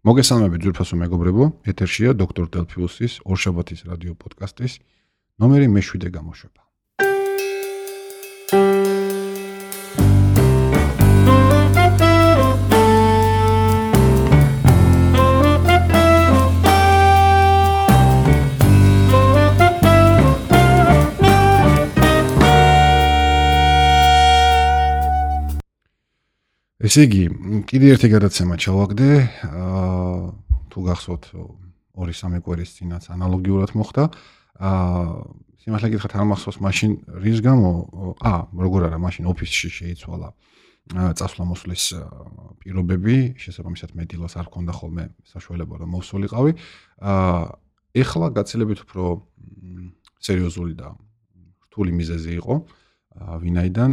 მოგესალმებით ძვირფასო მეგობრებო, ეთერშია დოქტორ დელფიუსის ორშაბათის რადიო პოდკასტის ნომერი მე-7 გამოშვება. ესე იგი, კიდე ერთი გადაცემა ჩავაგდე. აა თუ გახსოვთ, 2-3 კვირის წინაც ანალოგიურად მოხდა. აა სიმართლე გითხრათ, არ მახსოვს მაშინ რის გამო, აა, როგორ არა, მაშინ ოფისში შეიცვალა წასვლა მოსვლის პირობები, შესაბამისად მე დილას არ ქონდა ხოლმე საშუალება რომ მოვსულიყავი. აა ეხლა გაცილებით უფრო სერიოზული და რთული მიზეზი იყო. ვინაიდან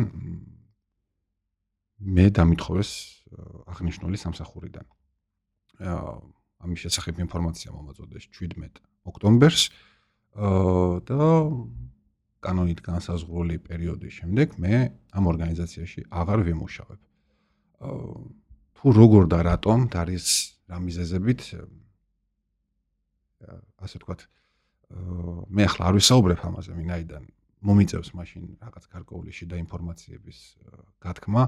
მე დამითხოვეს აღნიშნული სამსახურიდან. აა ამის შესახებ ინფორმაცია მომაწოდეს 17 ოქტომბერს. აა და კანონით განსაზღვრული პერიოდის შემდეგ მე ამ ორგანიზაციაში აღარ ვიმუშავებ. აა თუ როგორ და რატომ და არის რა მიზეზებით ასე ვთქვათ აა მე ახლა არ ვისაუბრებ ამაზე, ვინაიდან მომიწევს მაშინ რაღაც გარკვეული შიდა ინფორმაციების გათქმა.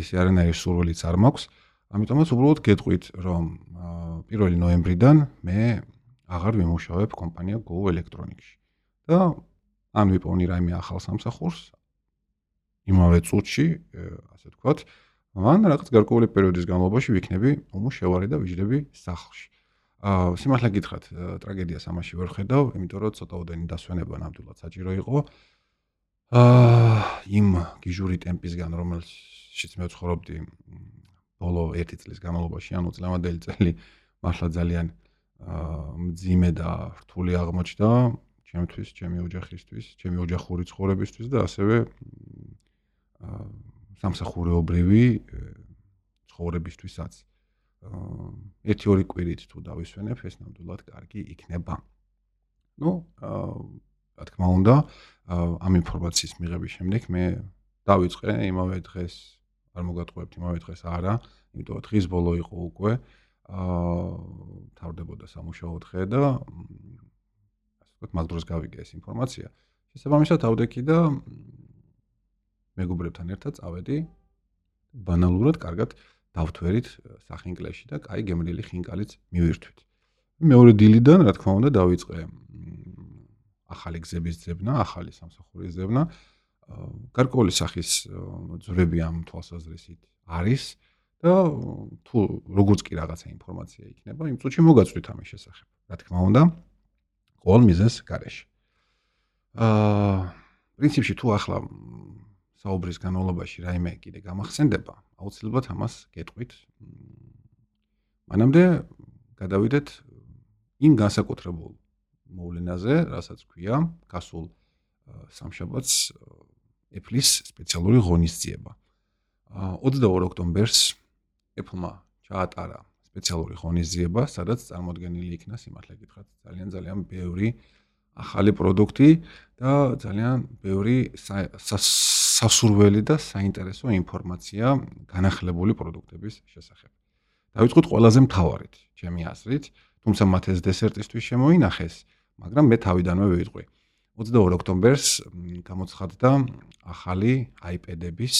ისე არანაირი სურვილიც არ მაქვს. ამიტომაც უბრალოდ გეტყვით, რომ 1 ნოემბრიდან მე აღარ ვიმუშავებ კომპანია Go Electronics-ში. და ან ვიპოვნი რაიმე ახალ სამსახურს იმავე წუთში, ასე ვთქვათ, ან რაღაც გარკვეული პერიოდის განმავლობაში ვიქნები უმუშევარი და ვიждები სახლში. აა სიმართლე გითხრათ, ტრაგედიას ამაში ვერ ხედავ, იმიტომ რომ ცოტაოდენი დასვენება ნამდვილად საჭირო იყო. აა იმ გიჟური ტემპისგან, რომელიც შიც მე ვცხოვრობდი ბოლო 1 წლის განმავლობაში, ანუ წლევანდელი წელი მართლა ძალიან მძიმე და რთული აღმოჩნდა ჩემთვის, ჩემი ოჯახისთვის, ჩემი ოჯახური ცხოვრებისთვის და ასევე სამსახურეობრივი ცხოვრებისთვისაც. ერთი ორი კვირით თუ დავისვენებ, ეს ნამდვილად კარგი იქნება. ну, რა თქმა უნდა, ამ ინფორმაციის მიღების შემდეგ მე დავიწყე იმავე დღეს არ მოგატყუებთ იმავე დღეს არა, იმიტომ რომ დღის ბოლო იყო უკვე. აა თავდებოდა სამუშაო დღე და ასე ვთქვათ, მაგ დროს გავიგე ეს ინფორმაცია. შესაბამისად ავდექი და მეგობრებთან ერთად წავედი ბანალურად, კარგად დავთვერით სახინკლეში და კაი გემრიელი ხინკალიც მივირთვით. მეორე დილიდან, რა თქმა უნდა, დავიწყე ახალი გზების ძებნა, ახალი სამსახურის ძებნა. გარკვეული სახის ძვრები ამ თვალსაზრისით არის და თუ როგორც კი რაღაცა ინფორმაცია იქნება, იმ წუთში მოგაწვით ამის შესახებ. რა თქმა უნდა, ყოველ მიზეს გარეშე. აა პრინციპში თუ ახლა საუბრის განმავლობაში რაიმე კიდე გამახსენდება, აუცილებლად ამას გეტყვით. მანამდე გადავიდეთ იმ განსაკუთრებულ მოვლენაზე, რასაც ქვია გასულ სამშაბათს Apple-ის სპეციალური ღონისძიება. 22 ოქტომბერს Apple-მა ჩაატარა სპეციალური ღონისძიება, სადაც წარმოდგენილი იქნა სიმართლე გითხრათ ძალიან ძალიან ბევრი ახალი პროდუქტი და ძალიან ბევრი სასურველი და საინტერესო ინფორმაცია განახლებული პროდუქტების შესახებ. დავიწყოთ ყველაზე მთავარით, ჩემი აზრით, თუმცა მათ ეს დესერტისთვის შემოინახეს, მაგრამ მე თავიდანვე ვიტყვი. 22 ოქტომბერს გამოცხადდა ახალი iPad-ების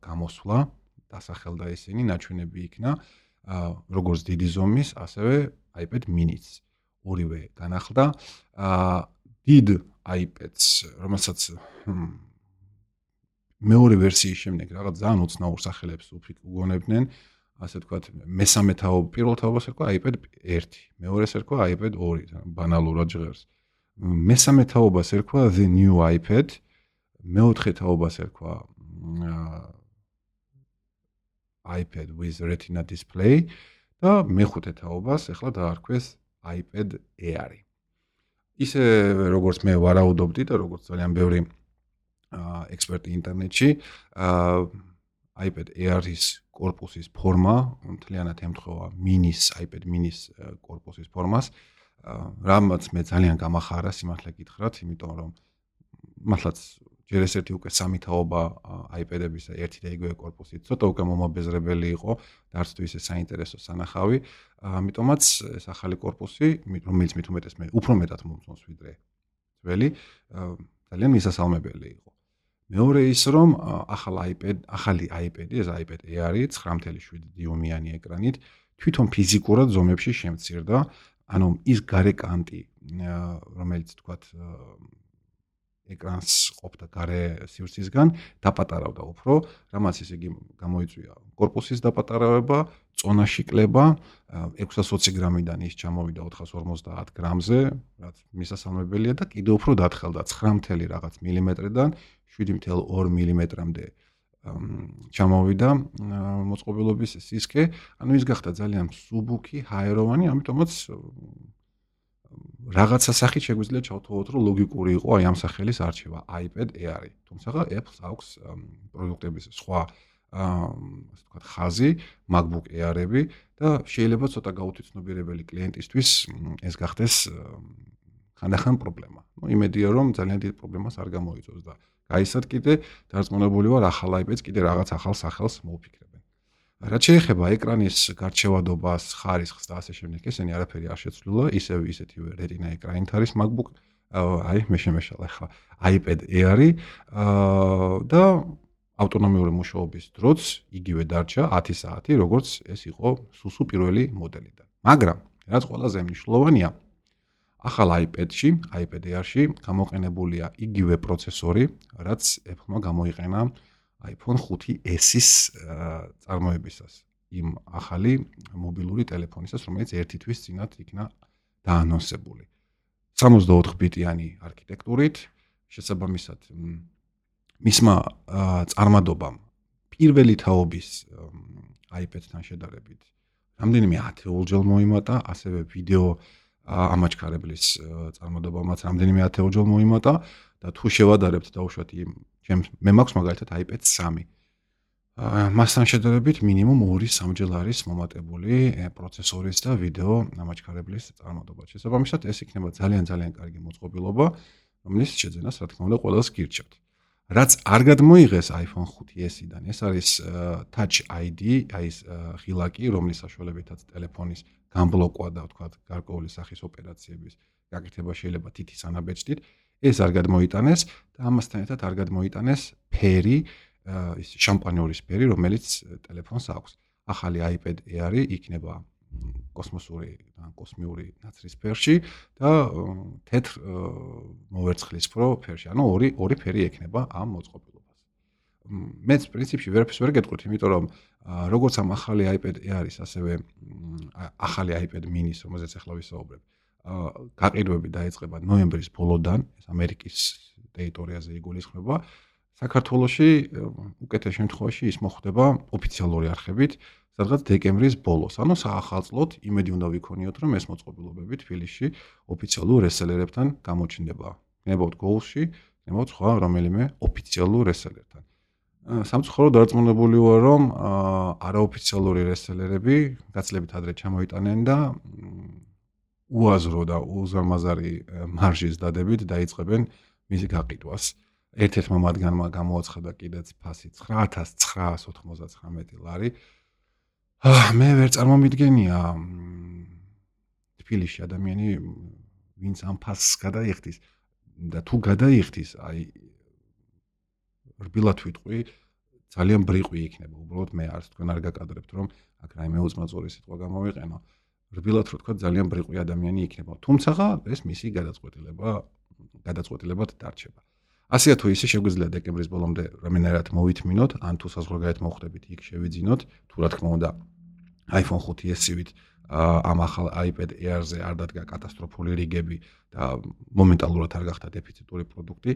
გამოსვლა, დასახელდა ისინი, ნაჩვენები იქნა როგორც დიდი ზომის, ასევე iPad mini-ც. ორივე განახლდა. დიდ iPad-ს, რომელსაც მეორე ვერსიის შემდეგ რაღაც ძალიან უცნაურ სახელებს უგონებდნენ, ასე ვთქვათ, მესამე თაობა, პირველ თაობას ერქვა iPad 1, მეორეს ერქვა iPad 2, ბანალურად ჟღერს. მესამე თაობას ერქვა the new iPad, მეოთხე თაობას ერქვა iPad with retina display და მეხუთე თაობას ახლა დაარქვეს iPad Air. ისე როგორც მე ვარაუდობდი და როგორც ძალიან ბევრი ექსპერტი ინტერნეტში, iPad Air-ის корпуსის ფორმა მთლიანად ემთხვევა მინის iPad minis корпуსის ფორმას. რამაც მე ძალიან გამახარა სიმართლე გითხრათ, იმიტომ რომ მართლაც ჯერ ეს ერთი უკვე სამითაობა iPad-ებისა ერთი და იგივე корпуსი ცოტა უკვე მომაბეზრებელი იყო და არც თუ ისე საინტერესო სანახავი. ამიტომაც ეს ახალი корпуსი, რომელიც მით უმეტეს მე უფრო მეტად მომწონს ვიდრე ძველი, ძალიან მისასალმებელი იყო. მეორე ის რომ ახალ iPad ახალი iPad-ი ეს iPad Air-ი 9.7 დიუმიანი ეკრანით თვითონ ფიზიკურად ზომებში შემცირდა. ანუ ის გარეკანტი რომელიც თქვათ ეკრანს ყოფდა გარე სივრცისგან, დაპატარავდა უფრო, რამაც ისე იგი გამოიწვია корпуსის დაპატარავება, წონაში კლება 620 გრამიდან ის ჩამოვიდა 450 გრამზე, რაც მისასალმებელია და კიდევ უფრო დათხელდა 9 რაღაც მილიმეტრიდან 7.2 მილიმეტრამდე ჩამოვიდა მოწყობილობის სისქე, ანუ ის გახდა ძალიან მსუბუქი, ჰაეროვანი, ამიტომაც რაღაცა სახით შეგვიძლია ჩავთვალოთ, რომ ლოგიკური იყო აი ამ სახელის არჩევა iPad Air-ი. თუმცა Apple-ს აქვს პროდუქტების სხვა აა ასე ვთქვათ, ხაზი, MacBook Air-ები და შეიძლება ცოტა გაუთვითცნობიერებელი კლიენტისთვის ეს გახდეს ხანდახან პრობლემა. ну იმედია რომ ძალიან დიდ პრობლემას არ გამოიწვევს და გაიცად კიდე დარწმუნებული ვარ ახალ iPad-ს კიდე რაღაც ახალ სახელს მოუფიქრებ. რაც შეეხება ეკრანის გარჩევადობას, ხარისხს და ასე შემდეგ, ესენი არაფერი არ შეცვლილა, ისევ ისეთივე Retina ეკრანით არის MacBook, აი მე შემეშალა ხა iPad Air-ი და ავტონომიური მუშაობის დროც იგივე დარჩა 10 საათი, როგორც ეს იყო სუსუ პირველი მოდელიდან. მაგრამ რაც ყველაზე მნიშვნელოვანია, ახალ iPad-ში, iPad Air-ში გამოყენებულია იგივე პროცესორი, რაც Apple-მა გამოიყენა iPhone 5s-ის წარმოებისას იმ ახალი მობილური ტელეფონისას, რომელიც ერთი თვის წინათ იქნა დაანონსებული. 64 ბიტიანი არქიტექტურით, შესაბამისად მისმა წარმადობამ პირველი თაობის iPad-თან შედარებით რამდენიმე ათეულჯერ მოიმატა, ასევე ვიდეო ამაჩქარებლის წარმოდობამაც რამდენიმე ათეულჯერ მოიმატა და თუ შევადარებთ დაუშვათ იმ ჩემს მე მაქვს მაგალითად iPad 3. აა მასთან შედარებით მინიმუმ 2-3 ჯერ არის მომატებული პროცესორის და ვიდეო ამაჩქარებლის წარმოდობა. შესაბამისად ეს იქნება ძალიან ძალიან კარგი მოწყობილობა, რომელიც შეძენას რა თქმა უნდა ყველას გირჩევთ. რაც არ გადმოიღეს iPhone 5s-დან, ეს არის Touch ID, აი ეს ღილაკი, რომლის საშუალებითაც ტელეფონის გამბლოკვა და თქვა გარკვეული სახის ოპერაციების გაკეთება შეიძლება თითის ანაბეჭდით. ეს არ გადმოიტანეს და ამასთან ერთად არ გადმოიტანეს ფერი, ის შამპანიორის ფერი, რომელიც ტელეფონს აქვს. ახალი iPad Air-ი იქნება კოსმოსური ან კოსმიური ნაცრისფერში და თეთრ მოვერცხლისფრო ფერში. ანუ ორი ორი ფერი ექნება ამ მოწყობილობას. მეც პრინციპში ვერაფერს ვერ გეტყვით, იმიტომ რომ როგორც ამ ახალი iPad Air-ის, ასევე ახალი iPad mini-ის, რომელზეც ახლა ვისაუბრებ, გაყიდვები დაიწყება ნოემბრის ბოლოდან, ეს ამერიკის ტერიტორიაზე იგულისხმება. საქართველოში უკეთეს შემთხვევაში ის მოხდება ოფიციალური არხებით, სადღაც დეკემბრის ბოლოს. ანუ საახალწლოდ იმედი უნდა ვიქონიოთ, რომ ეს მოწყობილობები თბილისში ოფიციალურ რესელერებთან გამოჩნდება. ნებავთ გოულში, ნებავთ სხვა რომელიმე ოფიციალურ რესელერთან. სამწუხაროდ დარწმუნებული ვარ, რომ არაოფიციალური რესელერები გაცლებით ადრე ჩამოიტანენ და უაზრო და უზარმაზარი მარჟის დადებით დაიწყებენ მისი გაყიდვას. ერთ-ერთმა მათგანმა გამოაცხადა კიდეც ფასი 9999 ლარი. აა მე ვერ წარმომიდგენია თბილისში ადამიანი ვინც ამ ფასს გადაიხდის და თუ გადაიხდის, აი რბილად ვიტყვი, ძალიან ბრიყვი იქნება. უბრალოდ მე არც თქვენ არ გაკადრებთ რომ აქ რაიმე უძმაწური სიტყვა გამოვიყენო. რბილად რო თქვა ძალიან ბრიყვი ადამიანი იქნება. თუმცა ეს მისი გადაწყვეტილება გადაწყვეტილებად დარჩება. ასეა თუ ისე შეგვიძლია დეკემბრის ბოლომდე რამენერად მოვითმინოთ, ან თუ საზღვარგარეთ მოხვდებით, იქ შევიძინოთ, თუ რა თქმა უნდა iPhone 5s-ივით ამ ახალ iPad Air-ზე არ დადგა კატასტროფული რიგები და მომენტალურად არ გახდა დეფიციტური პროდუქტი.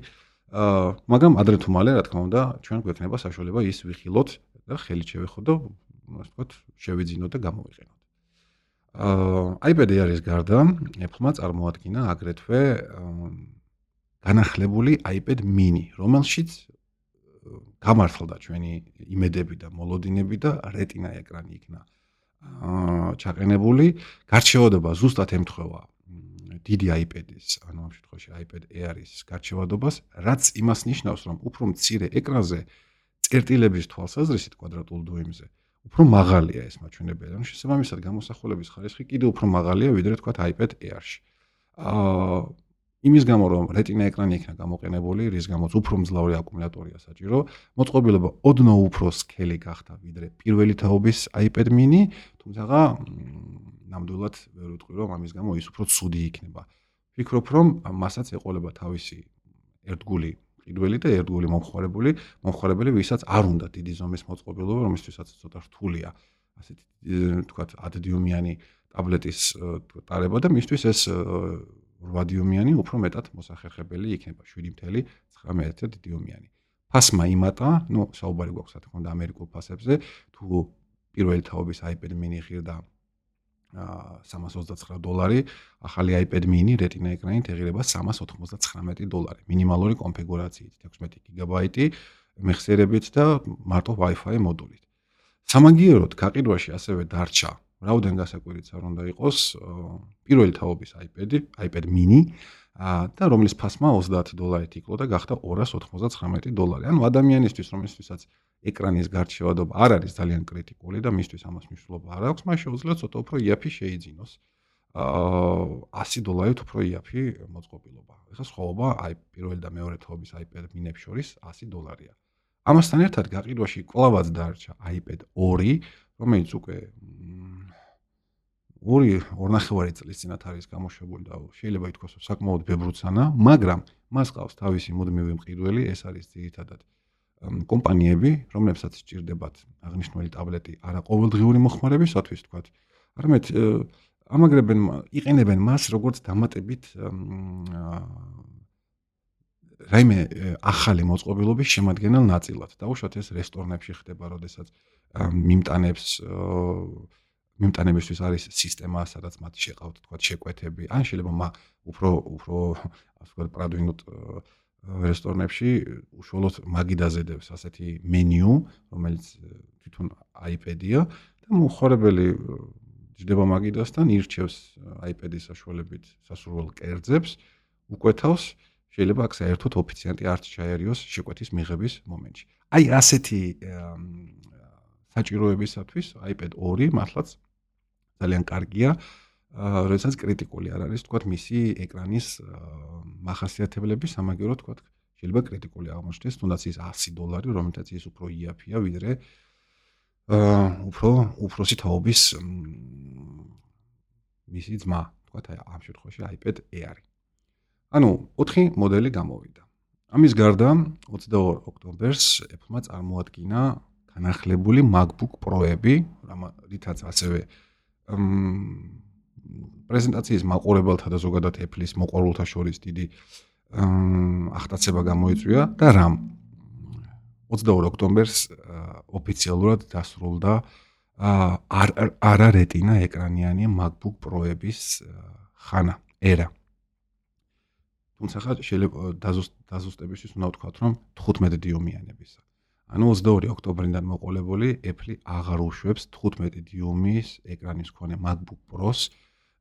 აა მაგრამ ადრე თუ მალე რა თქმა უნდა ჩვენ გვექნება საშუალება ის ვიხილოთ და ხელით შევეხოთ და ასე ვთქვათ შევიძინოთ და გამოვიყენოთ. აა iPad Air-ის გარდა Apple-მა წარმოადგინა აგრეთვე განახლებული iPad mini, რომელშიც გამართლდა ჩვენი იმედები და მოლოდინები და Retina ეკრანი იქნა აა ჩაყენებული. გარჩევადობა ზუსტად ემთხვევა დიდი iPad-ის, ანუ ამ შემთხვევაში iPad Air-ის გარჩევადობას, რაც იმას ნიშნავს, რომ უფრო მცირე ეკრანზე წერტილების თვალსაზრისით კვადრატულ დუიმზე უფრო მაღალია ეს მაჩვენებელი. ანუ შესაბამისად გამოსახულების ხარისხი კიდევ უფრო მაღალია, ვიდრე თქვა iPad Air-ში. აა იმის გამო რომ Retina ეკრანი იქნა გამოყენებული, რის გამოც უფრო მძლავრი აკუმულატორია საჭირო, მოწყობილობა ოდნავ უფრო სქელი გახდა ვიდრე პირველი თაობის iPad mini, თუმცა ნამდვილად ვერ ვიტყვი რომ ამის გამო ის უფრო ცუდი იქნება. ვფიქრობ რომ მასაც ეყოლება თავისი ერთგული პირველი და ერთგული მომხმარებელი, მომხმარებელი, ვისაც არ უნდა დიდი ზომის მოწყობილობა, რომლისთვისაც ცოტა რთულია ასეთი თქვათ 10 დიუმიანი ტაბლეტის ტარება და მისთვის ეს 8 დიუმიანი უფრო მეტად მოსახერხებელი იქნება 7.9 დიუმიანი. ფასმა იმატა, ну, საუბარი გვაქვს რა თქმა უნდა ამერიკულ ფასებზე, თუ პირველი თაობის iPad mini ღირდა 329 დოლარი, ახალი iPad mini Retina ეკრანით ეღირება 399 დოლარი. მინიმალური კონფიგურაციით 16 გიგაბაიტი მეხსიერებით და მარტო Wi-Fi მოდულით. სამაგიეროდ გაყიდვაში ასევე დარჩა რაუდენ გასაკვირიც არ უნდა იყოს პირველი თაობის iPad-ი, iPad mini და რომლის ფასმა 30 დოლარით იკლო და გახდა 299 დოლარი. ანუ ადამიანისთვის, რომელსაც ეკრანის გარჩევადობა არ არის ძალიან კრიტიკული და მისთვის ამას მნიშვნელობა არ აქვს, მას შეუძლია ცოტა უფრო იაფი შეიძინოს. აა 100 დოლარით უფრო იაფი მოწყობილობა. ეხლა სხვაობა აი პირველი და მეორე თაობის iPad mini-ებს შორის 100 დოლარია. ამასთან ერთად გაყიდვაში კლავაც დარჩა iPad 2, რომელიც უკვე ორი ორნახევარი წლის წინათ არის გამოშვებული და შეიძლება ითქვას, რომ საკმაოდ ბევრუცანა, მაგრამ მას ყავს თავისი მუდმივი მყიდველი, ეს არის ძირითადად კომპანიები, რომლებსაც სჭირდებათ აღნიშნული ტაბლეტი არა ყოველდღიური მოხმარებისათვის, თქვათ. არამედ ამაგრებენ, იყენებენ მას როგორც დამატებით რაიმე ახალი მოწყობილობის შემადგენელ ნაწილად. დაუშვათ ეს რესტორნებში ხდება, როდესაც მიმტანებს მიმტანებისთვის არის სისტემა, სადაც მათ შეყავთ თქვა შეკვეთები. ან შეიძლება მა უფრო უფრო ასე ვთქვათ პრადვინოთ რესტორნებში უშუალოდ მაგიდაზედებს ასეთი მენიუ, რომელიც თვითონ iPad-ია და მოხარებელი ჯდება მაგიდასთან ირჩევს iPad-ის საშუალებით სასურველ კერძებს, უკვეთავს შეიძლება აქ საერთოდ ოფიციანტი არ ჩაერიოს შეკვეთის მიღების მომენტში. აი ასეთი საჭიროებისათვის iPad 2 მართლაც ძალიან კარგია. აა, როდესაც კრიტიკული არ არის, თქვათ, მისი ეკრანის მახასიათებლები, სამაგერო თქვათ, შეიძლება კრიტიკული აღმოჩნდეს, თუნდაც ის 100 დოლარი, რომელთაც ის უფრო იაფია, ვიდრე აა, უფრო უფროსი თაობის მისი ძმა, თქვათ, ამ შემთხვევაში iPad Air. ანუ 4 მოდელი გამოვიდა. ამის გარდა 22 ოქტომბერს Apple-მა წარმოადგინა განახლებული MacBook Pro-ები, რითაც ასევე პრეზენტაციის მაყურებელთა და ზოგადად Apple-ის მოყვარულთა შორის დიდი ახტაცება გამოიწვია და რამ 22 ოქტომბერს ოფიციალურად დასრულდა არა Retina ეკრანიანი MacBook Pro-ების ხანა, ერა. თუმცა შეიძლება დაზუსტებისთვის უნდა ვთქვა, რომ 15 დიუმიანებისა. ანუ 22 ოქტომბრიდან მოყოლებული Apple აღარ უშვებს 15 დიუმის ეკრანის მქონე MacBook Pro-ს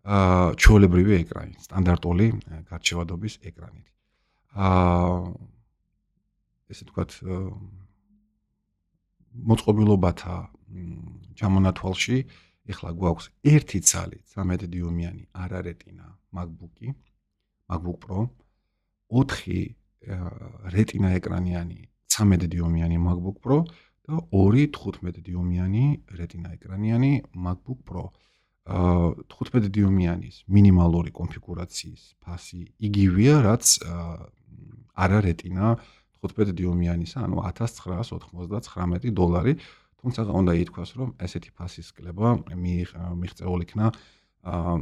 აა ჩოლებრივი ეკრანი, სტანდარტული გარჩევადობის ეკრანით. აა ესე ვთქვათ მოწყობილობათა ჩამონათვალში ეხლა გვაქვს ერთი ცალი 13 დიუმიანი არარეტინა MacBook-ი, MacBook Pro, 4 Retina ეკრანიანი 13 დიუმიანი MacBook Pro და 2 15 დიუმიანი Retina ეკრანიანი MacBook Pro. აა 15 დიუმიანის მინიმალური კონფიგურაციის ფასი იგივეა, რაც არა Retina 15 დიუმიანისა, ანუ 1999 დოლარი. თუმცა უნდა ითქვას, რომ ესეთი ფასის კლება მიღწეულ იქნა აა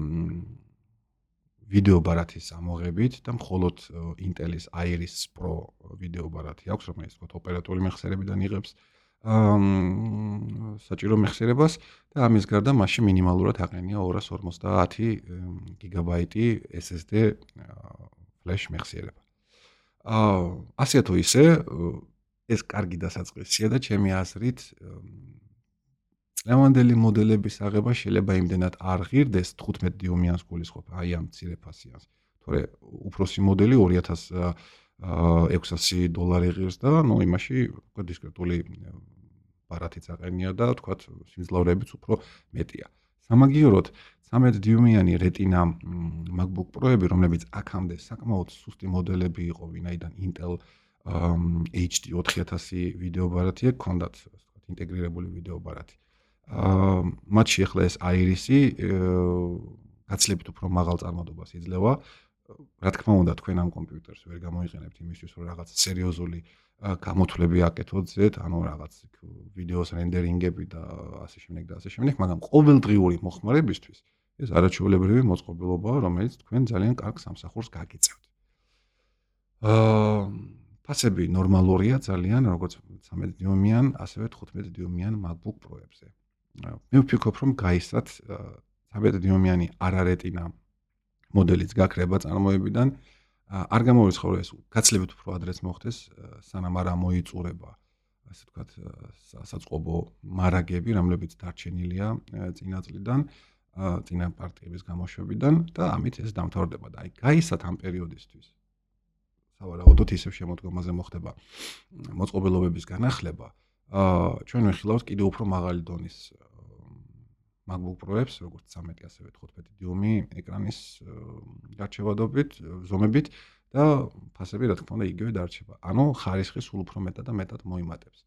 ვიდეო ბარათის ამოღებით და მხოლოდ Intel-ის Iris Pro ვიდეო ბარათი აქვს, რომელიც თქო ოპერატორული მეხსიერებიდან იღებს აა საჭირო მეხსიერებას და ამის გარდა მასში მინიმალურად აყენია 250 გიგაბაიტი SSD flash მეხსიერება. აა ასე თუ ისე ეს კარგი დასაწყისია და ჩემი აზრით წლევანდელი მოდელების აღება შეიძლება იმდენად არ ღირდეს 15 დიუმიანს გულისხმობ აი ამ ცირეფასიანს. თორე უფროსი მოდელი 2600 დოლარი ღირს და ნუ იმაში უკვე დისკრეტული ბარათი წაყენია და თქვა სიმძლავრეებიც უფრო მეტია. სამაგიეროდ 13 დიუმიანი Retina MacBook Pro-ები, რომლებიც აქამდე საკმაოდ სუსტი მოდელები იყო, ვინაიდან Intel HD 4000 ვიდეო ბარათი აქვს, ქონდათ ვთქვათ ინტეგრირებული ვიდეო ბარათი. აა მათში ახლა ეს Iris-ი გაცლებით უფრო მაღალ წარმოდობას იძლევა. რა თქმა უნდა, თქვენ ამ კომპიუტერს ვერ გამოიყენებთ იმისთვის, რომ რაღაც სერიოზული გამოთვლები აკეთოთ ზეთ, ანუ რაღაც ვიდეოს რენდერინგები და ასე შემდეგ და ასე შემდეგ, მაგრამ ყოველდღიური მოხმარებისთვის ეს არაჩვეულებრივი მოწყობილობაა, რომელიც თქვენ ძალიან კარგ სამსახურს გაგიწევთ. აა ფასები ნორმალურია ძალიან, როგორც 13 დიუმიან, ასევე 15 დიუმიან MacBook Pro-ებზე. მე ვფიქრობ, რომ გაისათ 13 დიუმიანი არარეტინა მოდელიც გაქრება წარმოებიდან. არ გამოვიცხორო ეს გაცლებით უფრო ადრეც მოხდეს, სანამ არ მოიწურება, ასე ვთქვათ, საწყობო მარაგები, რომლებიც დარჩენილია წინა წლიდან. წინა პარტიების გამოშვებიდან და ამით ეს დამთავრდება და აი გაისათ ამ პერიოდისთვის სავარაუდოდ ისევ შემოდგომაზე მოხდება მოწყობილობების განახლება აა ჩვენ ვიხილავთ კიდევ უფრო მაღალი დონის MacBook Pro-ებს როგორც 13 ასევე 15 დიუმი ეკრანის გარჩევადობით ზომებით და ფასები რა თქმა უნდა იგივე დარჩება. ანუ ხარისხი სულ უფრო მეტად და მეტად მოიმატებს.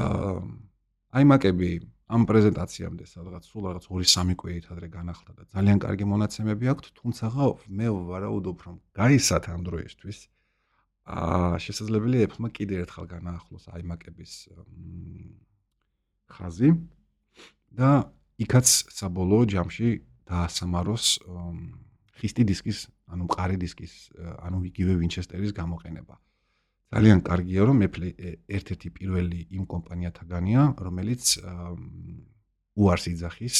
აა მაკები ამ პრეზენტაციამდე სადღაც სულ რაღაც 2-3 კვირით ადრე განახლდა და ძალიან კარგი მონაცემები აქვს, თუმცა მე ვარაუდობ, რომ გაისათ ამ დროისთვის აა შესაძლებელია ეხლა კიდე ერთხელ განაახლოს iMac-ების ხაზი და იქაც საბოლოო ჯამში დაასამაროს ხისტი დისკის, ანუ მყარი დისკის, ანუ იგივე Winchester-ის გამოყენება. ძალიან კარგია რომ Apple ერთ-ერთი პირველი იმ კომპანიათაგანია რომელიც უარს იძახის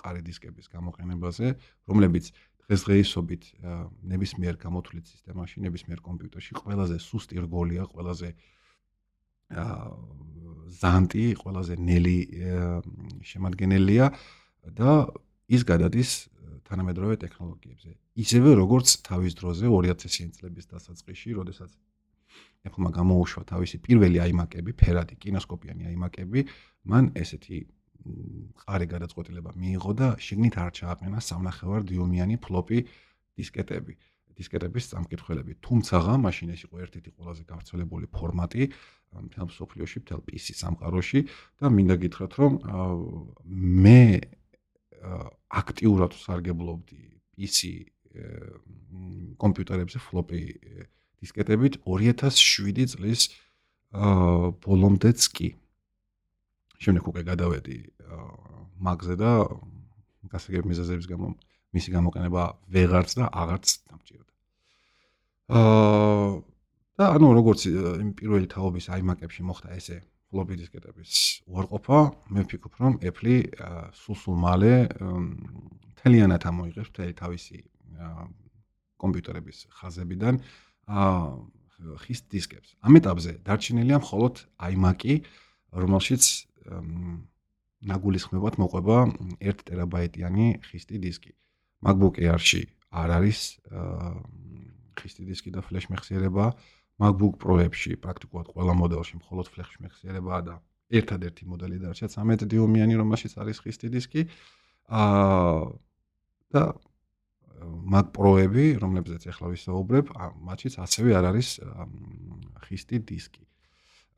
ყარი დისკების გამოყენებაზე რომლებიც დღესდღეობით ნებისმიერ გამოთვლით სისტემაში ნებისმიერ კომპიუტერში ყველაზე სუსტი რგოლია ყველაზე ზანტი ყველაზე ნელი შემადგენელია და ის გადადის თანამედროვე ტექნოლოგიებზე. ისევე როგორც თავის დროზე 2000-იან წლების დასაწყისში როდესაც ეხლა გამოუშვა თავისი პირველი აიმაკები, ფერადი კინოსკოპიანი აიმაკები, მან ესეთი ყარი გადაწყვეტილება მიიღო და შიგნით არ ჩააყენა სამნახევარ დიუმიანი ფლოპი დისკეტები, დისკეტების სამკითხველები. თუმცა, მაშინ ეს იყო ერთ-ერთი ყველაზე გავრცელებული ფორმატი მთელ სოფლიოში, მთელ PC სამყაროში და მინდა გითხრათ, რომ მე აქტიურად სარგებლობდი PC კომპიუტერებზე ფლოპი დისკეტებით 2007 წლის ბოლომდეც კი. შემდეგ უკვე გადავედი მაგზე და გასაგები მიზეზების გამო მისი გამოყენება ვეღარც და აღარც დამჭირდა. აა და ანუ როგორც იმ პირველი თაობის iMac-ებში მოხდა ესე ფლოპი დისკეტების უარყოფა, მე ვფიქრობ, რომ Apple სულ-სულ მალე თელიანად ამოიღებს თელი თავისი კომპიუტერების ხაზებიდან აა ხის დისკებს. ამ ეტაპზე დარჩენილია მხოლოდ iMac-ი, რომელშიც ნაგულისხმებად მოყვება 1 ტერაბაიტიანი ხისტი დისკი. MacBook Air-ში არ არის ხისტი დისკი და ფლეშ მეხსიერება. MacBook Pro-ებში პრაქტიკულად ყველა მოდელში მხოლოდ ფლეშ მეხსიერებაა და ერთადერთი მოდელი დარჩა 13 დიუმიანი, რომელშიც არის ხისტი დისკი. აა და Mac Pro-ები, რომლებზეც ახლა ვისაუბრებ, მათშიც ასევე არ არის ხისტი დისკი.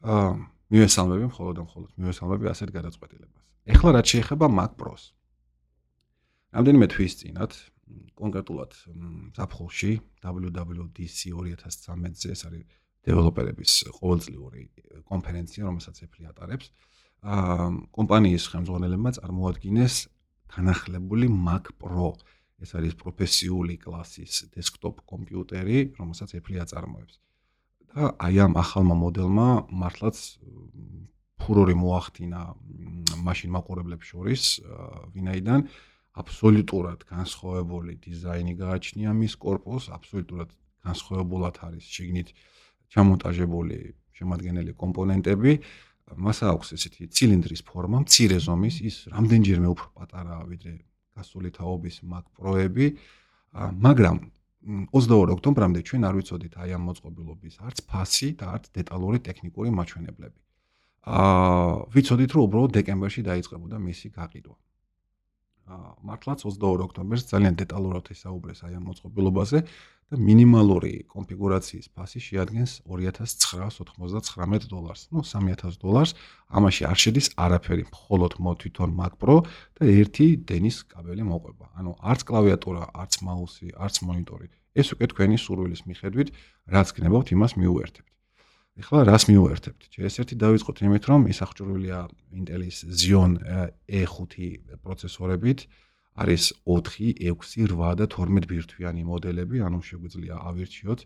აა მივესალმები მხოლოდ და მხოლოდ მივესალმები ასეთ გადაწყვეტილებას. ახლა რაც შეეხება Mac Pro-ს. რამდენიმე თვის წინათ, კონკრეტულად საფხულში WWDC 2013-ზე ეს არის დეველოპერების ყოველწლიური კონფერენცია, რომელსაც Apple ატარებს. აა კომპანიის ხელმძღვანელებმა წარმოადგინეს განახლებული Mac Pro ეს არის პროფესიული კლასის დესკტოპ კომპიუტერი, რომელსაც Apple აწარმოებს. და აი ამ ახალმა მოდელმა მართლაც ფურორი მოახდინა მაშინ მაყურებლებს შორის, ვინაიდან აბსოლუტურად განსხვავებული დიზაინი გააჩნია მის корпус, აბსოლუტურად განსხვავებულად არის შიგნით ჩამონტაჟებული შემადგენელი კომპონენტები. მას აქვს ესეთი ცილინდრის ფორმა, მცირე ზომის, ის რამდენჯერმე უფრო პატარაა ვიდრე გასული თაობის Mac Pro-ები, მაგრამ 22 ოქტომბრამდე ჩვენ არ ვიცოდით აი ამ მოწყობილობის არც ფასი და არც დეტალური ტექნიკური მაჩვენებლები. აა ვიცოდით რომ უბრალოდ დეკემბერში დაიწყებოდა მისი გაყიდვა. მართლაც 22 ოქტომბერს ძალიან დეტალურად ისაუბრეს აი ამ მოწყობილობაზე და მინიმალური კონფიგურაციის ფასი შეადგენს 2999 დოლარს. ნუ 3000 დოლარს. ამაში არ შედის არაფერი, მხოლოდ მო თვითონ Mac Pro და ერთი დენის კაბელი მოყვება. ანუ არც კლავიატურა, არც მაუსი, არც მონიტორი. ეს უკვე თქვენი სურვილის მიხედვით რაც გნებავთ, იმას მიუერთებთ. ეხლა რას მიუერთებთ? ჯერ-ერთი დავიწყოთ იმით, რომ ის აღჭურვილია Intel-ის Xeon E5 პროცესორებით. არის 4, 6, 8 და 12 ბირთვიანი მოდელები, ანუ შეგვიძლია ავირჩიოთ.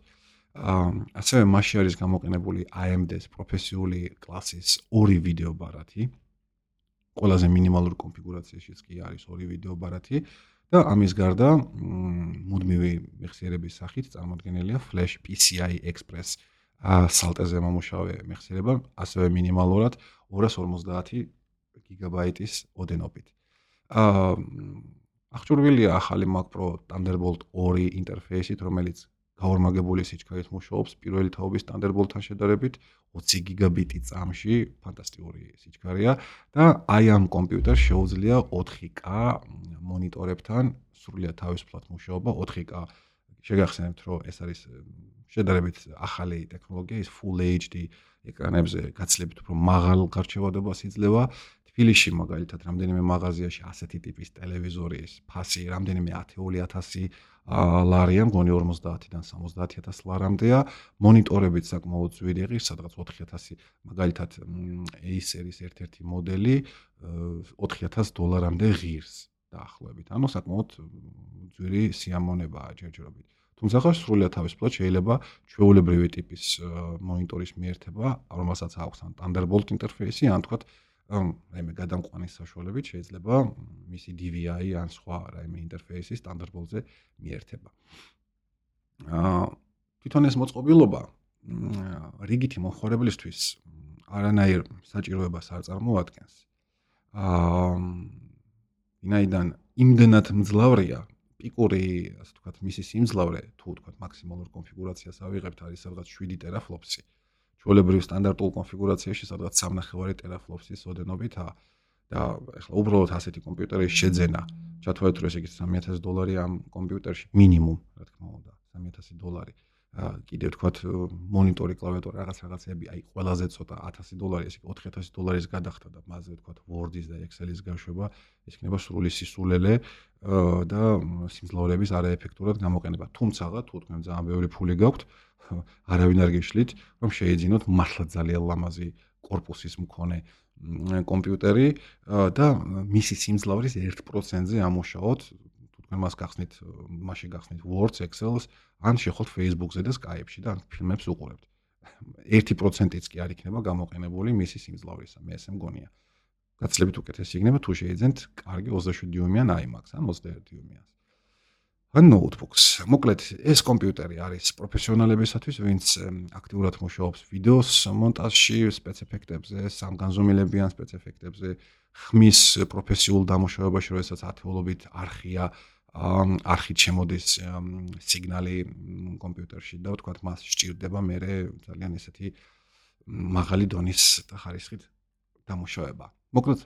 ასევე მასში არის გამოყენებული AMD-ს პროფესიული კლასის ორი ვიდეო ბარათი. ყველაზე მინიმალური კონფიგურაციაშიც კი არის ორი ვიდეო ბარათი და ამის გარდა მუდმივი მეხსიერების სახით წარმოქმნილია Flash PCI Express სალტეზე მომუშავე მეხსიერება, ასევე მინიმალურად 250 გიგაბაიტის ოდენობით. აა აღჭურვილია ახალი Mac Pro Thunderbolt 2 ინტერფეისით, რომელიც გაორმაგებული სიჩქარით მუშაობს პირველი თაობის Thunderbolt-თან შედარებით 20 გიგაბიტი წამში, ფანტასტიკური სიჩქარეა და აი ამ კომპიუტერს შეუძლია 4K მონიტორებთან სრულიად თავისუფლად მუშაობა 4K. შეგახსენებთ, რომ ეს არის შედარებით ახალი ტექნოლოგია, ის Full HD ეკრანებზე გაცილებით უფრო მაღალ გარჩევადობას იძლევა. თბილისში მაგალითად რამდენიმე მაღაზიაში ასეთი ტიპის ტელევიზორის ფასი რამდენიმე 10000 ლარია, მგონი 50-დან 70000 ლარამდეა. მონიტორებიც საკმაოდ ძვირი ღირს, სადღაც 4000 მაგალითად Acer-ის ერთ-ერთი მოდელი 4000 დოლარამდე ღირს დაახლოებით. ანუ საკმაოდ ძვირი სიამონებაა ჯერჯერობით. თუმცა ხარ სრულიად თავისუფლად შეიძლება ჩვეულებრივი ტიპის მონიტორის მიერთება, რომელსაც აქვს ან Thunderbolt ინტერფეისი, ან თქვათ რაიმე გადამყვანის საშუალებით შეიძლება მისი DVI ან სხვა რაიმე ინტერფეისის Thunderbolt-ზე მიერთება. აა თვითონ ეს მოწყობილობა რიგითი მომხმარებლისთვის არანაირ საჭიროებას არ წარმოადგენს. აა ვინაიდან იმდენად მძლავრია პიკური, ასე ვთქვათ, მისი სიმძლავრე, თუ ვთქვათ, მაქსიმალურ კონფიგურაციას ავიღებთ, არის სადღაც 7 ტერაფლოპსი. ჩვეულებრივ სტანდარტულ კონფიგურაციაში სადღაც 3.5 ტერაფლოპსის ოდენობითა და ეხლა უბრალოდ ასეთი კომპიუტერის შეძენა, ჩათვალეთ რომ ესე იგი 3000 დოლარი ამ კომპიუტერში მინიმუმ, რა თქმა უნდა, 3000 დოლარი. კიდევ თქვათ მონიტორი კლავიატურა რაღაც რაღაცები, აი ყველაზე ცოტა 1000 დოლარი, ესე იგი 4000 დოლარის გადახდა და მასზე თქვათ Word-ის და Excel-ის გაშვება, ეს იქნება სრული სისულელე და სიმძლავრების არაეფექტურად გამოყენება. თუმცაღა თუ თქვენ ძალიან ბევრი ფული გაქვთ, არავინ არ გეშლით, რომ შეეძინოთ მართლა ძალიან ლამაზი корпуსის მქონე კომპიუტერი და მისი სიმძლავრის 1%-ზე ამოშავოთ მას გახსნით, მასში გახსნით Word-ს, Excel-ს, ან შეხოთ Facebook-ზე და Skype-ში და ფილმებს უყურებთ. 1%-იც კი არ იქნება გამოყენებული მისი სიმძლავრისა, მე ესე მგონია. გაცლებით უკეთესი იქნება თუ შეიძენთ კარგი 27 დიუმიან iMac-ს ან 21 დიუმიანს. ან notebooks. მოკლედ, ეს კომპიუტერი არის პროფესიონალებისათვის, ვინც აქტიურად მუშაობს ვიდეოს მონტაჟში, სპეციფიქტებზე, სამგანზომილებიან სპეციფიქტებზე, ხმის პროფესიულ დამუშავებაში, როდესაც ათეულობით არხია არხით შემოდის სიგნალი კომპიუტერში და ვთქვათ მას სჭირდება მე ძალიან ესეთი მაღალი დონის ხარისხით დამუშავება. მოკლედ,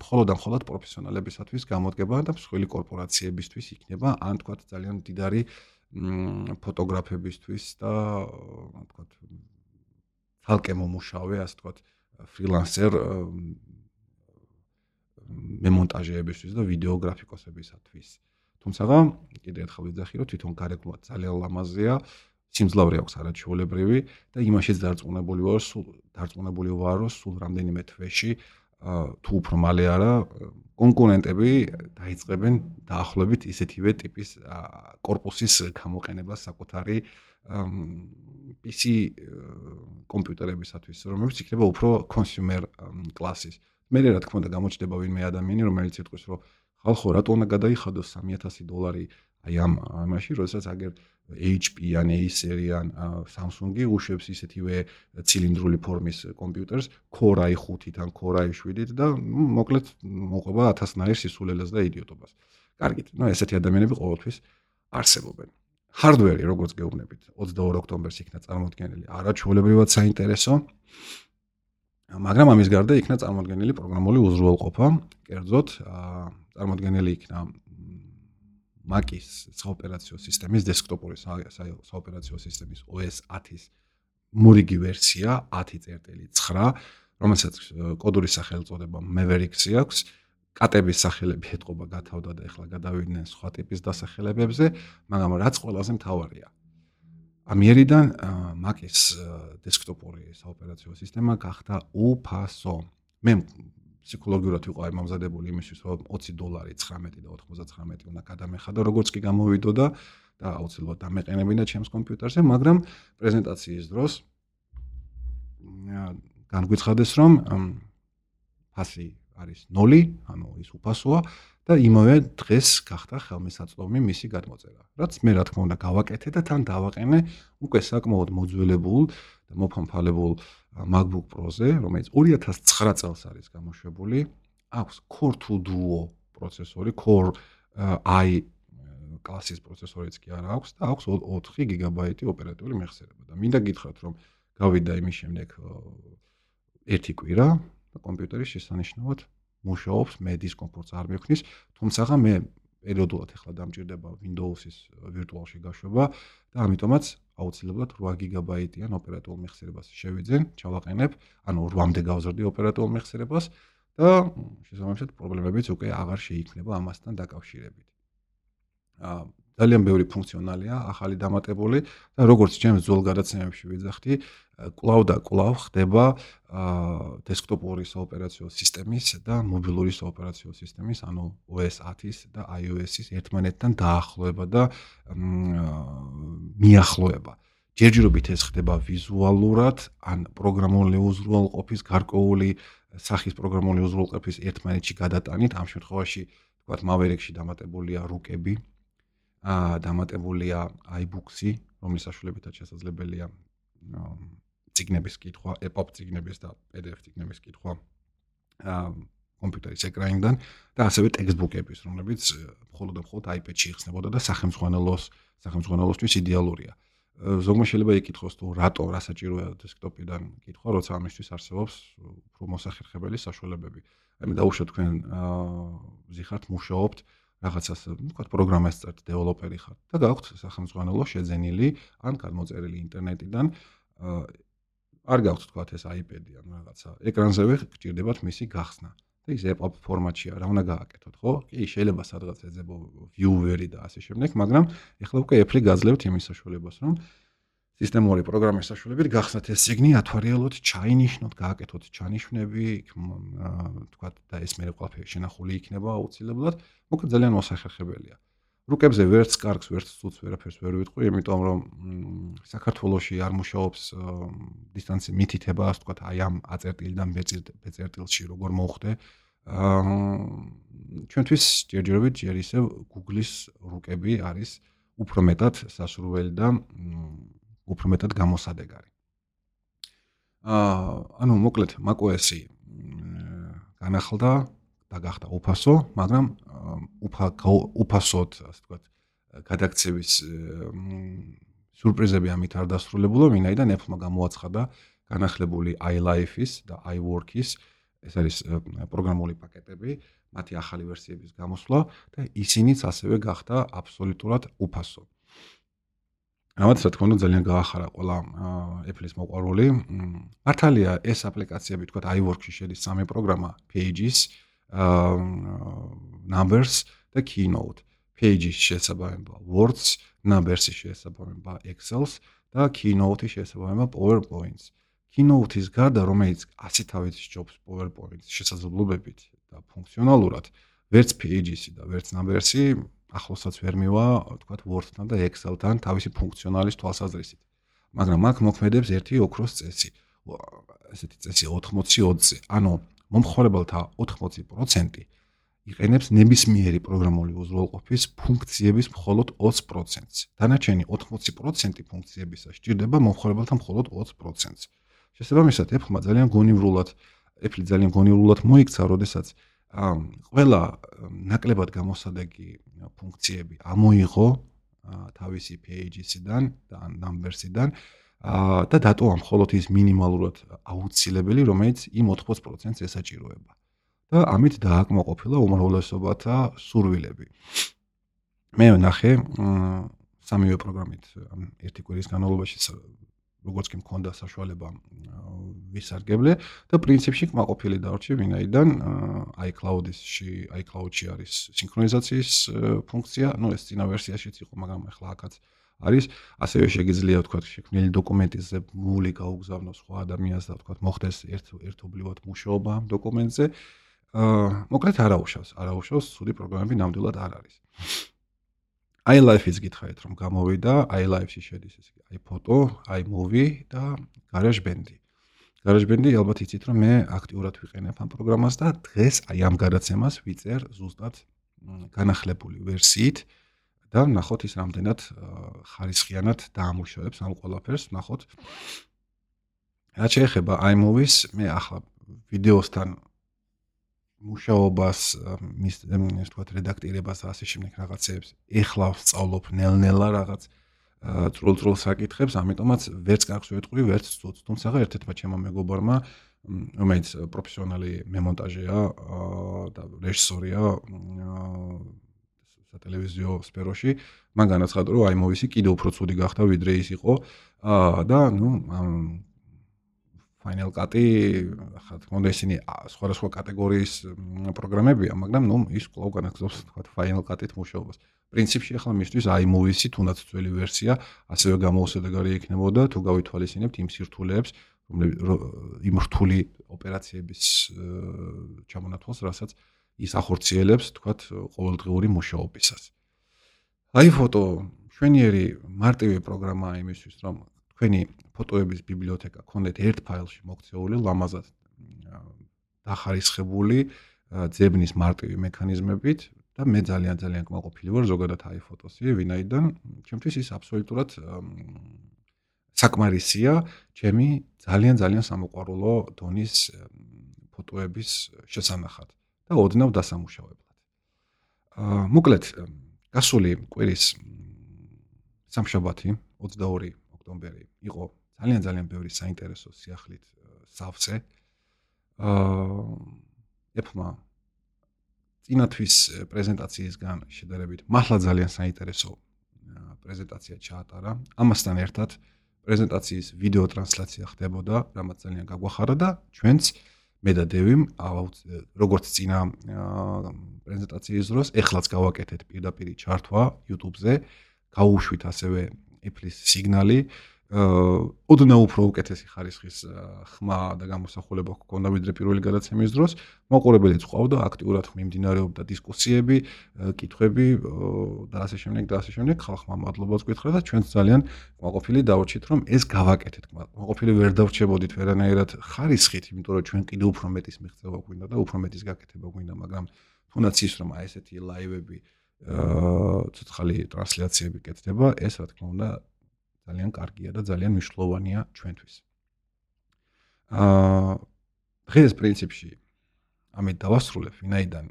მხოლოდ და მხოლოდ პროფესიონალებისათვის გამოდგება და მსხვილი კორპორაციებისთვის იქნება, ან ვთქვათ ძალიან დიდარი ფოტოგრაფებისთვის და ვთქვათ თალკე მომუშავე, ასე ვთქვათ, ფრილანსერ მემონტაჟეებისთვის და ვიდეოგრაფიკოსებისათვის. თუმცაღა კიდე ერთხელ ვეძახი რომ თვითონ გარეგნვა ძალიან ლამაზია სიმძლავრე აქვს არაჩვეულებრივი და იმაშიც დარწმუნებული ვარ სულ დარწმუნებული ვარ რომ სულ რამდენიმე თვეში თუ უფრო მალე არა კონკურენტები დაიწყებენ დაახლოებით ისეთივე ტიპის корпуსის გამოყენებას საკუთარი PC კომპიუტერებისათვის, რომელიც იქნება უფრო consumer კლასის. მე რა თქმა უნდა გამოჩნდება ვინმე ადამიანი, რომელიც იტყვის, რომ ხალხო რატო უნდა გადაიხადოს 3000 დოლარი აი ამ ამაში, როდესაც აგერ HP ან Acer ან Samsung-ი უშვებს ისეთივე ცილინდრული ფორმის კომპიუტერს Core i5-თან, Core i7-ით და მოკლედ მოყვება 1000-ნაირ სისულელეს და იდიოტობას. კარგით, ну ესეთი ადამიანები ყოველთვის არსებობენ. hardware-ი როგორც გეუბნებით, 22 ოქტომბერს იქნა წარმოდგენილი. არაჩვეულებრივად საინტერესო. მაგრამ ამის გარდა იქნა წარმოდგენილი პროგრამული უზრუნველყოფა. კერძოდ, წარმოდგენილი იქნა Mac-ის საოპერაციო სისტემის დესკტოპური საოპერაციო სისტემის OS 10-ის მურიგი ვერსია 10.9, რომელსაც კოდური სახელწოდება Mavericks-ი აქვს. კატების სახელები ეთყობა გათავდა და ეხლა გადავიდნენ სხვა ტიპის დასახელებებზე, მაგრამ რაც ყველაზე მთავარია. ამიერიდან Mac-ის დესკტოპური საოპერაციო სისტემა გახდა უფასო. მე ფსიქოლოგიურად ვიყო აი მომზადებული იმისთვის, რომ 20 დოლარი 19 და 99 უნდა გადამეხადო, როგორც კი გამოვიდოდა და აუცილებლად დამეყენებინა ჩემს კომპიუტერზე, მაგრამ პრეზენტაციის დროს განგვიცხადეს, რომ ფასი არის 0, ანუ ის უფასოა და იმავე დღეს გახდა ხელმისაწვდომი მისი გადმოწერა. რაც მე რა თქმა უნდა გავაკეთე და თან დავაყენე უკვე საკმაოდ მოძველებულ და მოფამფალებულ MacBook Pro-ზე, რომელიც 2009 წელს არის გამოშვებული. აქვს Core 2 Duo პროცესორი, Core i კლასის პროცესორიც კი არა აქვს და აქვს 4 GB ოპერატიული მეხსიერება. და მინდა გითხრათ, რომ გავიდა იმის შემდეგ ერთი კვირა და კომპიუტერი შესანიშნავად მუშაობს, მე დისკომფორტს არ მექნის, თუმცა მე პერიოდულად ახლა დამჭირდება Windows-ის ვირტუალში გაშვება და ამიტომაც აუცილებლად 8 გიგაბაიტიან ოპერატიულ მეხსიერებას შევიძენ, ჩავაყენებ, ანუ 8-მდე გავზრდი ოპერატიულ მეხსიერებას და შესაბამისად პრობლემებიც უკვე აღარ შეიქმნება ამასთან დაკავშირებით. აა ძალიან ბევრი ფუნქციონალია ახალი დამატებული და როგორც ჩემს ძველ გადაცემებში ვიძახდი, კლავ და კლავ ხდება დესკტოპური საოპერაციო სისტემის და მობილური საოპერაციო სისტემის, ანუ OS 10-ის და iOS-ის ერთმანეთთან დაახლოება და მიახლოება. ჯერჯერობით ეს ხდება ვიზუალურად, ან პროგრამული უზრუნველყოფის გარკვეული სახის პროგრამული უზრუნველყოფის ერთმანეთში გადატანით, ამ შემთხვევაში თქვათ Maverick-ში დამატებულია რუკები, დამატებულია iBooks-ი, რომლის საშუალებითაც შესაძლებელია ციგნების კითხვა, EPUB ციგნების და PDF ციგნების კითხვა აა კომპიუტერის ეკრანიდან და ასევე ტექსტბუქების, რომლებიც მხოლოდ და მხოლოდ iPad-ში იხსნებოდა და სახელმძღვანელოს სახელმძღვანელოსთვის იდეალურია. ზოგმა შეიძლება იკითხოს თუ რატო რა საჭიროა დესკტოპიდან კითხვა, როცა ამისთვის არსებობს უფრო მოსახერხებელი საშუალებები. აი მე დაუშვათ თქვენ აა ზიხართ მუშაობთ აა რაღაცას, ვთქვათ, პროგრამას წერთ, დეველოპერი ხართ და გაქვთ სახელმძღვანელო შეძენილი ან გამოწერილი ინტერნეტიდან. აა არ გაქვთ ვთქვათ ეს iPad-ი ან რაღაცა. ეკრანზევე გჭირდებათ მისი გახსნა. და ის EPUB ფორმატშია, რა უნდა გააკეთოთ, ხო? კი, შეიძლება სადღაც ეძებო viewer-ი და ასე შემდეგ, მაგრამ ეხლა უკვე Apple-ი გაძლევთ იმის საშუალებას, რომ სისტემური პროგრამის საშუალებით გახსნათ ეს სიგნი, ათვარიელოთ, ჩაინიშნოთ, გააკეთოთ ჩანიშვნები, თქვა და ეს მე ყველაფერი შენახული იქნება აუცილებლად. მოკლედ ძალიან მოსახერხებელია. რუკებზე ვერც კარგს, ვერც ცუც ვერაფერს ვერ ვიტყვი, იმიტომ რომ საქართველოსი არ მუშაობს დისტანცი მითითება, ასე თქვა, აი ამ აწერტილიდან ბეწერტილში როგორ მოხდე. აა ჩვენთვის ჯერჯერობით ჯერ ისევ Google-ის რუკები არის უფრო მეტად სასურველი და უფრო მეტად გამოსადეგარი. აა ანუ მოკლედ macOS-ი განახლდა და გახდა უფასო, მაგრამ უფა უფასოდ, ასე ვთქვათ, გადაქცევის სურპრიზები ამით არ დასრულებულა, ვინაიდან Apple-მა გამოაცხადა განახლებული iLife-ის და iWork-ის ეს არის პროგრამული პაკეტები, მათი ახალი ვერსიების გამოსვლა და ისინიც ასევე გახდა აბსოლუტურად უფასო. რამაც რა თქმა უნდა ძალიან გაახარა ყველა Apple-ის მოყვარული. მართალია ეს აპლიკაციები თქვა iWork-ში შედის სამი პროგრამა Pages, Numbers და Keynote. Pages შესაბამება Words, Numbers-ი შესაბამება Excel-ს და Keynote-ი შესაბამება PowerPoint-ს. Keynote-ის გარდა რომელიც 100 თავის ჯობს PowerPoint-ის შესაძლებლობებით და ფუნქციონალურად, ვერც Pages-ი და ვერც Numbers-ი ახლოსაც ვერ მივა, თქვათ Word-თან და Excel-თან თავისი ფუნქციონალის თვალსაზრისით. მაგრამ აქ მოქმედებს ერთი ოქროს წესი. ესეთი წესი 80-20-ზე. ანუ მომხმარებელთა 80% იყენებს ნებისმიერი პროგრამული უზრუნველყოფის ფუნქციების მხოლოდ 20%-ს. დანარჩენი 80% ფუნქციებისა სჭირდება მომხმარებელთა მხოლოდ 20%-ს. შესაბამისად, Apple-მა ძალიან გონივრულად, Apple ძალიან გონივრულად მოიქცა, როდესაც ყველა ნაკლებად გამოსადეგი ფუნქციები ამოიღო თავისი Pages-დან და Numbers-დან და დატოვა მხოლოდ ის მინიმალურად აუცილებელი, რომელიც იმ 80%-ს ესაჭიროება. და ამით დააკმაყოფილა უმრავლესობათა სურვილები. მე ვნახე სამივე პროგრამით ერთი კვირის განმავლობაში როგორც კი მქონდა საშუალება ვისარგებლე და პრინციპში კმაყოფილი დავრჩი ვინაიდან iCloud-ში iCloud-ში არის სინქრონიზაციის ფუნქცია, ну ეს წინა ვერსიაშიც იყო, მაგრამ ახლა აქაც არის, ასევე შეგიძლია თქვა შექმნილი დოკუმენტზე მული გაუგზავნოს სხვა ადამიანს და თქვა მოხდეს ერთ ერთობლივად მუშაობა ამ დოკუმენტზე. აა მოკლედ არაუშავს, არაუშავს, ცუდი პროგრამები ნამდვილად არ არის. iLife-ის გითხარით რომ გამოვიდა, iLife-ში შედის ესე იგი iPhoto, iMovie და GarageBand-ი. GarageBand-ი ალბათ იცით რომ მე აქტიურად ვიყენებ ამ პროგრამას და დღეს აი ამ გადაცემას ვიწერ ზუსტად განახლებული ვერსიით და ნახოთ ის რამდენად ხარისხიანად დაამუშავებს ამ ყველაფერს, ნახოთ. რაც შეეხება iMovie-ს, მე ახლა ვიდეოსთან მუშაობას მის ეს თქვა რედაქტირებას ასე შემდეგ რაღაცებს ეხლა ვსწავლობ ნელ-ნელა რაღაც წრულ-წრულ საკითხებს, ამიტომაც ვერც კარგს ვეთყვი, ვერც ცუდს. თუმცა ერთ-ერთმა ჩემო მეგობარმა, რომელიც პროფესიონალი მემონტაჟია და რეჟისორია სატელევიზიო სფეროში, მან განაცხადა, რომ აი მოვისი კიდევ უფრო ცუდი გახდა, ვიდრე ის იყო. და ნუ Final Cut-ი ხა თქმა უნდა ისინი სხვადასხვა კატეგორიის პროგრამებია, მაგრამ ნუ ის კვლავ განაგზავს თქვა Final Cut-ით მუშაობას. პრინციპში ახლა მისთვის iMovie-ში თუნდაც ძველი ვერსია ასევე გამოუსადეგარი იქნებოდა თუ გავითვალისწინებთ იმ სირთულეებს, რომლები იმ რთული ოპერაციების ჩამონათვალს, რასაც ის ახორციელებს თქვა ყოველდღიური მუშაობისას. აი ფოტო შვენიერი მარტივი პროგრამაა იმისთვის, რომ თქვენი ფოტოების ბიბლიოთეკა გქონდეთ ერთ ფაილში მოქცეული, ლამაზად დახარისხებული ძებნის მარტივი მექანიზმებით და მე ძალიან ძალიან კმაყოფილი ვარ ზოგადად ფოტოსი, ვინაიდან ჩემთვის ის აბსოლუტურად საკმარისია ჩემი ძალიან ძალიან სამოყვარულო დონის ფოტოების შესანახად და ოდნავ დასამუშავებლად. აა მოკლედ გასული კვირის სამშაბათი 22 ოქტომბერი იყო ძალიან ძალიან ბევრი საინტერესო სიახლით სავსე. აა ეფმა წინათვის პრეზენტაციისგან შედარებით მართლა ძალიან საინტერესო პრეზენტაცია ჩაატარა. ამასთან ერთად პრეზენტაციის ვიდეო ტრანსლაცია ხდებოდა, რამაც ძალიან გაგვახარა და ჩვენც მე და დევიმ როგორც წინა პრეზენტაციის დროს ეხლაც გავაკეთეთ პირდაპირ ჩართვა YouTube-ზე, გაუშვით ასევე Apple-ის სიგნალი ოდნავ უფრო უკეთესი ხარისხის ხმა და გამოსახულება ჰქონდა ვიდრე პირველი გადაცემის დროს. მოყურებელიც ყავდა, აქტიურად მიმდინარეობდა დისკუსიები, კითხვები და ასე შემდეგ და ასე შემდეგ. ხალხმა მადლობაც გითხრა და ჩვენც ძალიან მოყოფილი დავარჩით, რომ ეს გავაკეთეთ. მოყოფილი ვერ დავრჩებოდით ვერანაირად ხარისხით, იმიტომ რომ ჩვენ კიდე უფრო მეტის მიღწევა გვინდა და უფრო მეტის გაკეთება გვინდა, მაგრამ თუნდაც ის რომ აი ესეთი ლაივები აა ცოცხალი ტრანსლაციები კეთდება, ეს რა თქმა უნდა ძალიან კარგია და ძალიან მნიშვნელოვანია ჩვენთვის. აა დღეს პრინციპში ამით დავასრულებ, ვინაიდან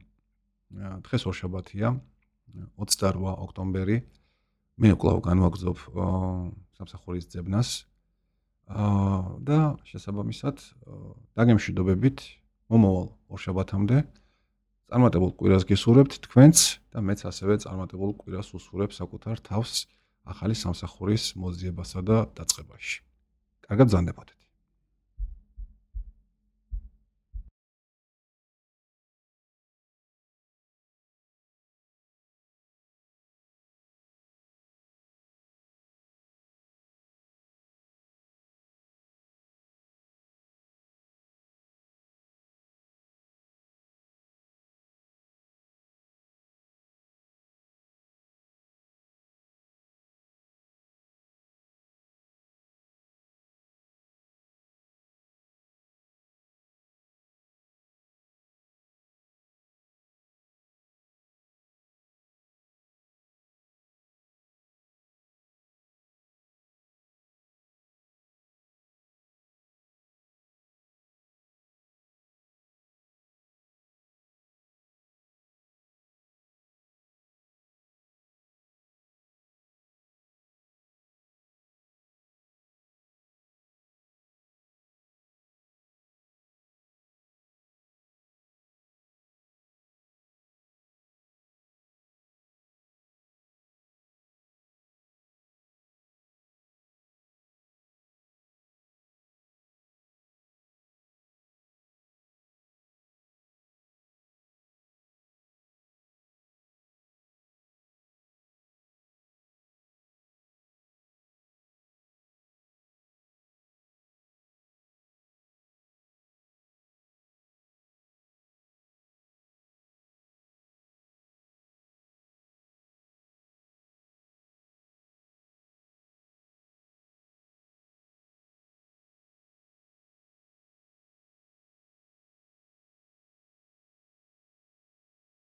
დღეს ორშაბათია 28 ოქტომბერი. მე კვლავ განვაგზობ სამსახურის ძებნას. აა და შესაბამისად დაგემშვიდობებით მომავალ ორშაბათამდე. წარმატებულ კვირას გისურვებთ თქვენც და მეც ასევე წარმატებულ კვირას უსურვებ საკუთარ თავს. ახალი სამსახურის მოძიებასა და დაწყებაში. კარგად ზანდებოდეთ.